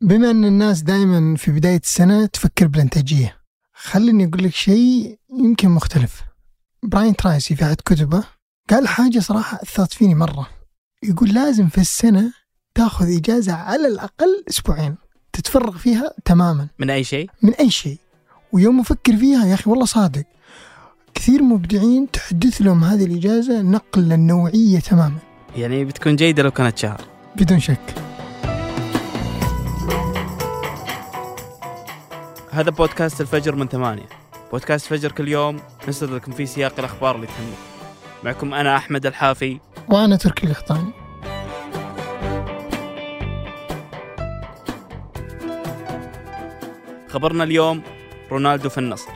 بما أن الناس دائما في بداية السنة تفكر بالإنتاجية خليني أقول لك شيء يمكن مختلف. براين ترايسي في أحد كتبه قال حاجة صراحة أثرت فيني مرة. يقول لازم في السنة تأخذ إجازة على الأقل أسبوعين. تتفرغ فيها تماما. من أي شيء؟ من أي شيء. ويوم أفكر فيها يا أخي والله صادق. كثير مبدعين تحدث لهم هذه الإجازة نقلة نوعية تماما. يعني بتكون جيدة لو كانت شهر. بدون شك. هذا بودكاست الفجر من ثمانية. بودكاست فجر كل يوم نسرد لكم فيه سياق الأخبار اللي تهمكم معكم أنا أحمد الحافي. وأنا تركي القحطاني خبرنا اليوم رونالدو في النصر.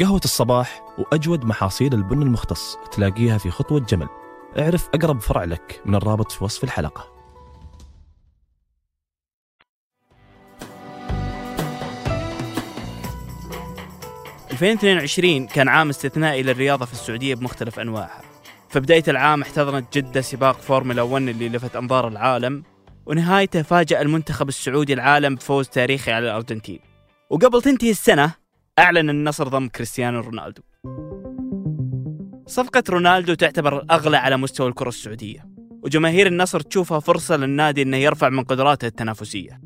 قهوة الصباح وأجود محاصيل البن المختص تلاقيها في خطوة جمل. اعرف أقرب فرع لك من الرابط في وصف الحلقة. 2022 كان عام استثنائي للرياضة في السعودية بمختلف أنواعها. في بداية العام احتضنت جدة سباق فورمولا 1 اللي لفت أنظار العالم ونهايته فاجأ المنتخب السعودي العالم بفوز تاريخي على الأرجنتين. وقبل تنتهي السنة أعلن النصر ضم كريستيانو رونالدو. صفقة رونالدو تعتبر الأغلى على مستوى الكرة السعودية وجماهير النصر تشوفها فرصة للنادي أنه يرفع من قدراته التنافسية.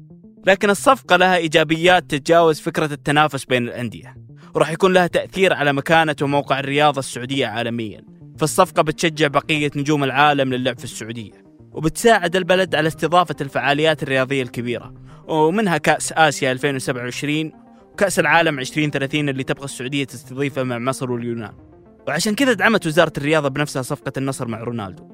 لكن الصفقة لها إيجابيات تتجاوز فكرة التنافس بين الأندية وراح يكون لها تأثير على مكانة وموقع الرياضة السعودية عالميا. فالصفقة بتشجع بقية نجوم العالم للعب في السعودية وبتساعد البلد على استضافة الفعاليات الرياضية الكبيرة ومنها كأس آسيا 2027 وكأس العالم 2030 اللي تبغى السعودية تستضيفه مع مصر واليونان. وعشان كذا دعمت وزارة الرياضة بنفسها صفقة النصر مع رونالدو.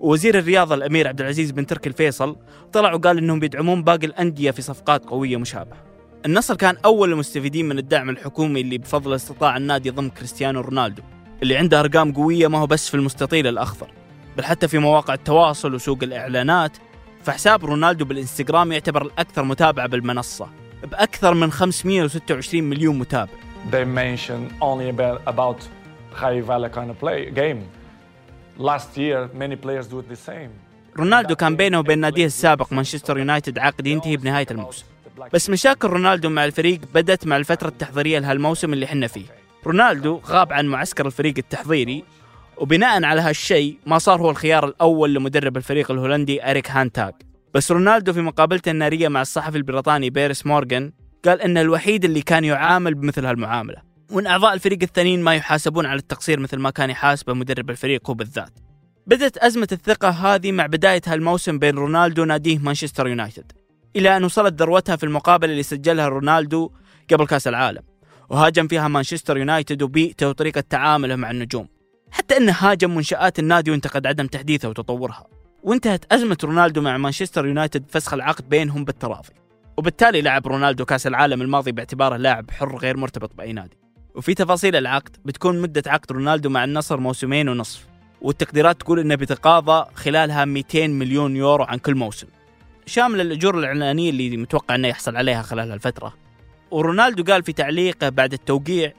ووزير الرياضة الأمير عبد العزيز بن تركي الفيصل طلع وقال إنهم بيدعمون باقي الأندية في صفقات قوية مشابهة. النصر كان أول المستفيدين من الدعم الحكومي اللي بفضل استطاع النادي ضم كريستيانو رونالدو اللي عنده أرقام قوية ما هو بس في المستطيل الأخضر بل حتى في مواقع التواصل وسوق الإعلانات. فحساب رونالدو بالإنستغرام يعتبر الأكثر متابعة بالمنصة. بأكثر من 526 مليون متابع they mention only about, about high value kind of play game. Last year, many players do the same. رونالدو كان بينه وبين ناديه السابق مانشستر يونايتد عقد ينتهي بنهاية الموسم بس مشاكل رونالدو مع الفريق بدت مع الفترة التحضيرية لهالموسم اللي حنا فيه رونالدو غاب عن معسكر الفريق التحضيري وبناء على هالشيء ما صار هو الخيار الأول لمدرب الفريق الهولندي أريك هانتاغ بس رونالدو في مقابلته النارية مع الصحفي البريطاني بيرس مورغان قال إنه الوحيد اللي كان يعامل بمثل هالمعاملة. وإن أعضاء الفريق الثانيين ما يحاسبون على التقصير مثل ما كان يحاسبه مدرب الفريق هو بالذات. بدت أزمة الثقة هذه مع بداية هالموسم بين رونالدو وناديه مانشستر يونايتد إلى أن وصلت ذروتها في المقابلة اللي سجلها رونالدو قبل كأس العالم وهاجم فيها مانشستر يونايتد وبيئته وطريقة تعامله مع النجوم. حتى أنه هاجم منشآت النادي وانتقد عدم تحديثه وتطورها. وانتهت أزمة رونالدو مع مانشستر يونايتد بفسخ العقد بينهم بالتراضي وبالتالي لعب رونالدو كأس العالم الماضي باعتباره لاعب حر غير مرتبط بأي نادي. وفي تفاصيل العقد بتكون مدة عقد رونالدو مع النصر موسمين ونصف. والتقديرات تقول إنه بيتقاضى خلالها 200 مليون يورو عن كل موسم. شامل الأجور الإعلانية اللي متوقع إنه يحصل عليها خلال هالفترة. ورونالدو قال في تعليقه بعد التوقيع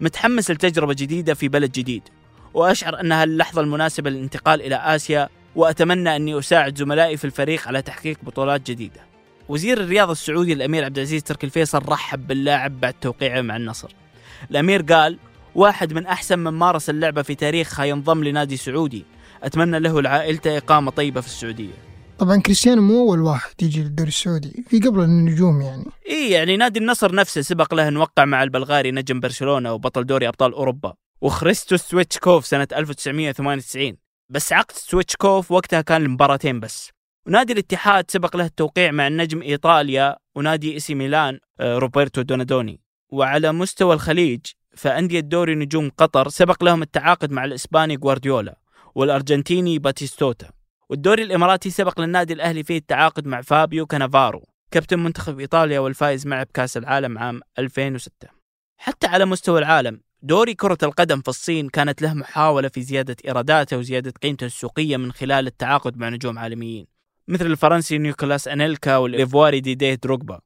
متحمس لتجربة جديدة في بلد جديد. وأشعر إنها اللحظة المناسبة للانتقال إلى آسيا وأتمنى أني أساعد زملائي في الفريق على تحقيق بطولات جديدة. وزير الرياضة السعودي الأمير عبد العزيز تركي الفيصل رحب باللاعب بعد توقيعه مع النصر. الأمير قال واحد من أحسن من مارس اللعبة في تاريخها ينضم لنادي سعودي. أتمنى له ولعائلته إقامة طيبة في السعودية. طبعا كريستيانو مو أول واحد يجي للدوري السعودي في قبل النجوم يعني. إي يعني نادي النصر نفسه سبق له نوقع مع البلغاري نجم برشلونة وبطل دوري أبطال أوروبا. خريستو ستويتشكوف سنة 1998 بس عقد ستويتشكوف وقتها كان لمباراتين بس. ونادي الاتحاد سبق له التوقيع مع نجم إيطاليا ونادي AC ميلان آه، روبرتو دونادوني. وعلى مستوى الخليج فأندية دوري نجوم قطر سبق لهم التعاقد مع الإسباني غوارديولا والأرجنتيني باتيستوتا. والدوري الإماراتي سبق للنادي الأهلي فيه التعاقد مع فابيو كانافارو كابتن منتخب إيطاليا والفائز معه بكأس العالم عام 2006 حتى على مستوى العالم دوري كرة القدم في الصين كانت له محاولة في زيادة إيراداته وزيادة قيمته السوقية من خلال التعاقد مع نجوم عالميين مثل الفرنسي نيكولاس أنيلكا والإيفواري ديديه دروغبا.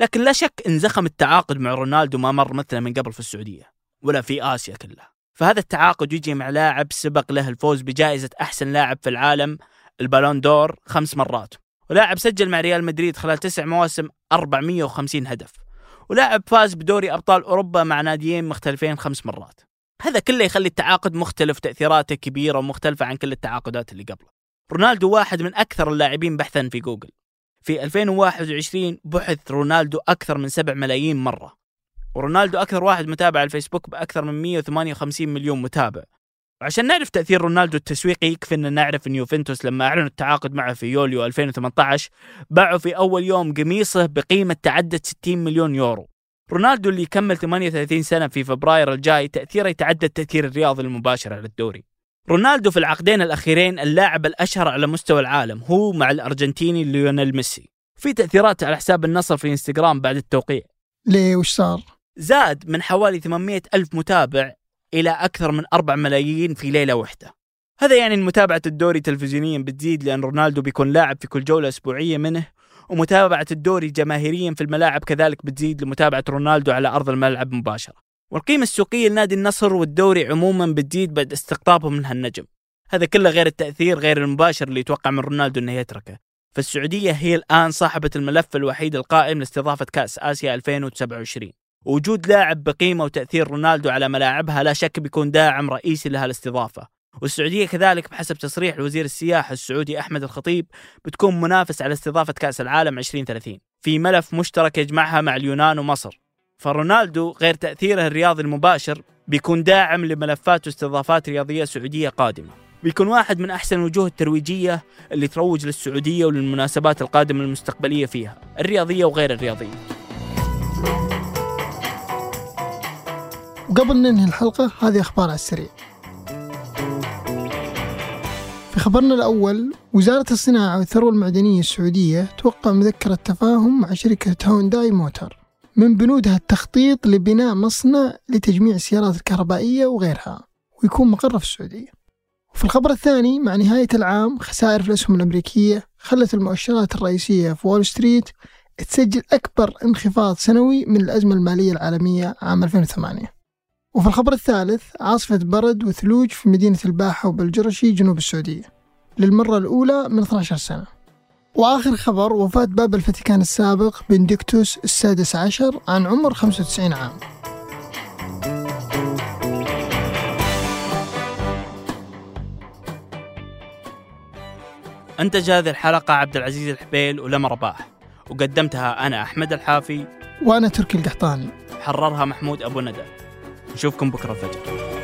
لكن لا شك إن زخم التعاقد مع رونالدو ما مر مثله من قبل في السعودية ولا في آسيا كلها. فهذا التعاقد يجي مع لاعب سبق له الفوز بجائزة أحسن لاعب في العالم البالون دور خمس مرات. ولاعب سجل مع ريال مدريد خلال تسع مواسم 450 هدف. ولاعب فاز بدوري أبطال أوروبا مع ناديين مختلفين خمس مرات. هذا كله يخلي التعاقد مختلف تأثيراته كبيرة ومختلفة عن كل التعاقدات اللي قبله. رونالدو واحد من أكثر اللاعبين بحثا في جوجل. في 2021 بحث رونالدو أكثر من 7 ملايين مرة. ورونالدو أكثر واحد متابع على الفيسبوك بأكثر من 158 مليون متابع. وعشان نعرف تأثير رونالدو التسويقي يكفي أن نعرف أن يوفنتوس لما أعلنوا التعاقد معه في يوليو 2018 باعوا في أول يوم قميصه بقيمة تعدت 60 مليون يورو. رونالدو اللي يكمل 38 سنة في فبراير الجاي تأثيره يتعدى التأثير الرياضي المباشر على الدوري. رونالدو في العقدين الأخيرين اللاعب الأشهر على مستوى العالم هو مع الأرجنتيني ليونيل ميسي. في تأثيرات على حساب النصر في إنستغرام بعد التوقيع. ليه؟ وش صار؟ زاد من حوالي 800 ألف متابع إلى أكثر من 4 ملايين في ليلة واحدة. هذا يعني أن متابعة الدوري تلفزيونيا بتزيد لأن رونالدو بيكون لاعب في كل جولة أسبوعية منه ومتابعة الدوري جماهيريا في الملاعب كذلك بتزيد لمتابعة رونالدو على أرض الملعب مباشرة. والقيمة السوقية لنادي النصر والدوري عموما بتزيد بعد استقطابه من هالنجم. هذا كله غير التأثير غير المباشر اللي يتوقع من رونالدو أنه يتركه. فالسعودية هي الآن صاحبة الملف الوحيد القائم لاستضافة كأس آسيا 2027 وجود لاعب بقيمة وتأثير رونالدو على ملاعبها لا شك بيكون داعم رئيسي لها الاستضافة. والسعودية كذلك بحسب تصريح وزير السياحة السعودي أحمد الخطيب بتكون منافس على استضافة كأس العالم 2030 في ملف مشترك يجمعها مع اليونان ومصر. فرونالدو غير تأثيره الرياضي المباشر بيكون داعم لملفات واستضافات رياضية سعودية قادمة. بيكون واحد من أحسن الوجوه الترويجية اللي تروج للسعودية وللمناسبات القادمة المستقبلية فيها الرياضية وغير الرياضية. وقبل ننهي الحلقة هذه أخبار على السريع. في خبرنا الأول وزارة الصناعة والثروة المعدنية السعودية توقع مذكرة تفاهم مع شركة هونداي موتور من بنودها التخطيط لبناء مصنع لتجميع السيارات الكهربائية وغيرها ويكون مقره في السعودية. وفي الخبر الثاني مع نهاية العام خسائر في الأسهم الأمريكية خلت المؤشرات الرئيسية في وول ستريت تسجل أكبر انخفاض سنوي من الأزمة المالية العالمية عام 2008 وفي الخبر الثالث عاصفة برد وثلوج في مدينة الباحة وبالجرشي جنوب السعودية. للمرة الأولى من 12 سنة. وآخر خبر وفاة باب الفاتيكان السابق بنديكتوس السادس عشر عن عمر 95 عام. أنتج هذه الحلقة عبد العزيز الحبيل ولما رباح وقدمتها أنا أحمد الحافي. وأنا تركي القحطاني. حررها محمود أبو ندى. نشوفكم بكرة الفجر.